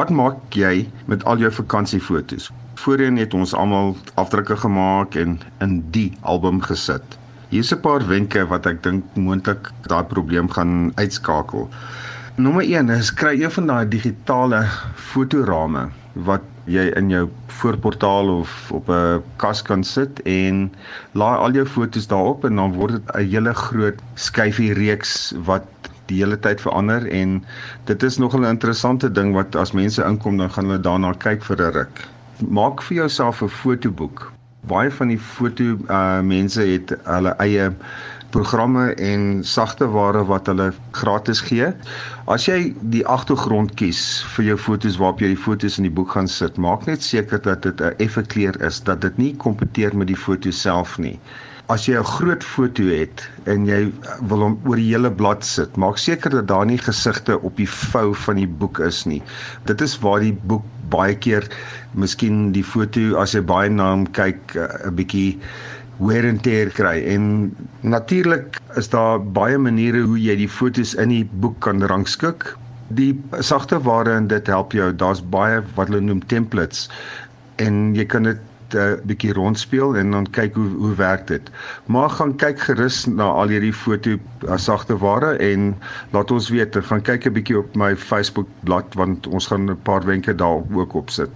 Wat maak jy met al jou vakansiefoto's? Voorheen het ons almal afdrukke gemaak en in die album gesit. Hier's 'n paar wenke wat ek dink moontlik daai probleem gaan uitskakel. Nommer 1 is kry een van daai digitale fotorame wat jy in jou voorportaal of op 'n kas kan sit en laai al jou foto's daarop en dan word dit 'n hele groot skyfie reeks wat die hele tyd verander en dit is nog 'n interessante ding wat as mense inkom dan gaan hulle daarna kyk vir 'n ruk. Maak vir jouself 'n fotoboek. Baie van die foto uh mense het hulle eie programme en sagte ware wat hulle gratis gee. As jy die agtergrond kies vir jou fotos waarop jy die fotos in die boek gaan sit, maak net seker dat dit 'n effe kleur is, dat dit nie kompeteer met die foto self nie. As jy 'n groot foto het en jy wil hom oor die hele blad sit, maak seker dat daar nie gesigte op die vou van die boek is nie. Dit is waar die boek baie keer miskien die foto as jy baie na hom kyk 'n bietjie wear and tear kry en natuurlik is daar baie maniere hoe jy die fotos in die boek kan rangskik. Die sagte ware en dit help jou. Daar's baie wat hulle noem templates en jy kan dit 'n uh, eh, bietjie rondspeel en dan kyk hoe hoe werk dit. Maar gaan kyk gerus na al hierdie foto uh, sagte ware en laat ons weet, gaan kyk 'n bietjie op my Facebook bladsy want ons gaan 'n paar wenke daar ook op sit.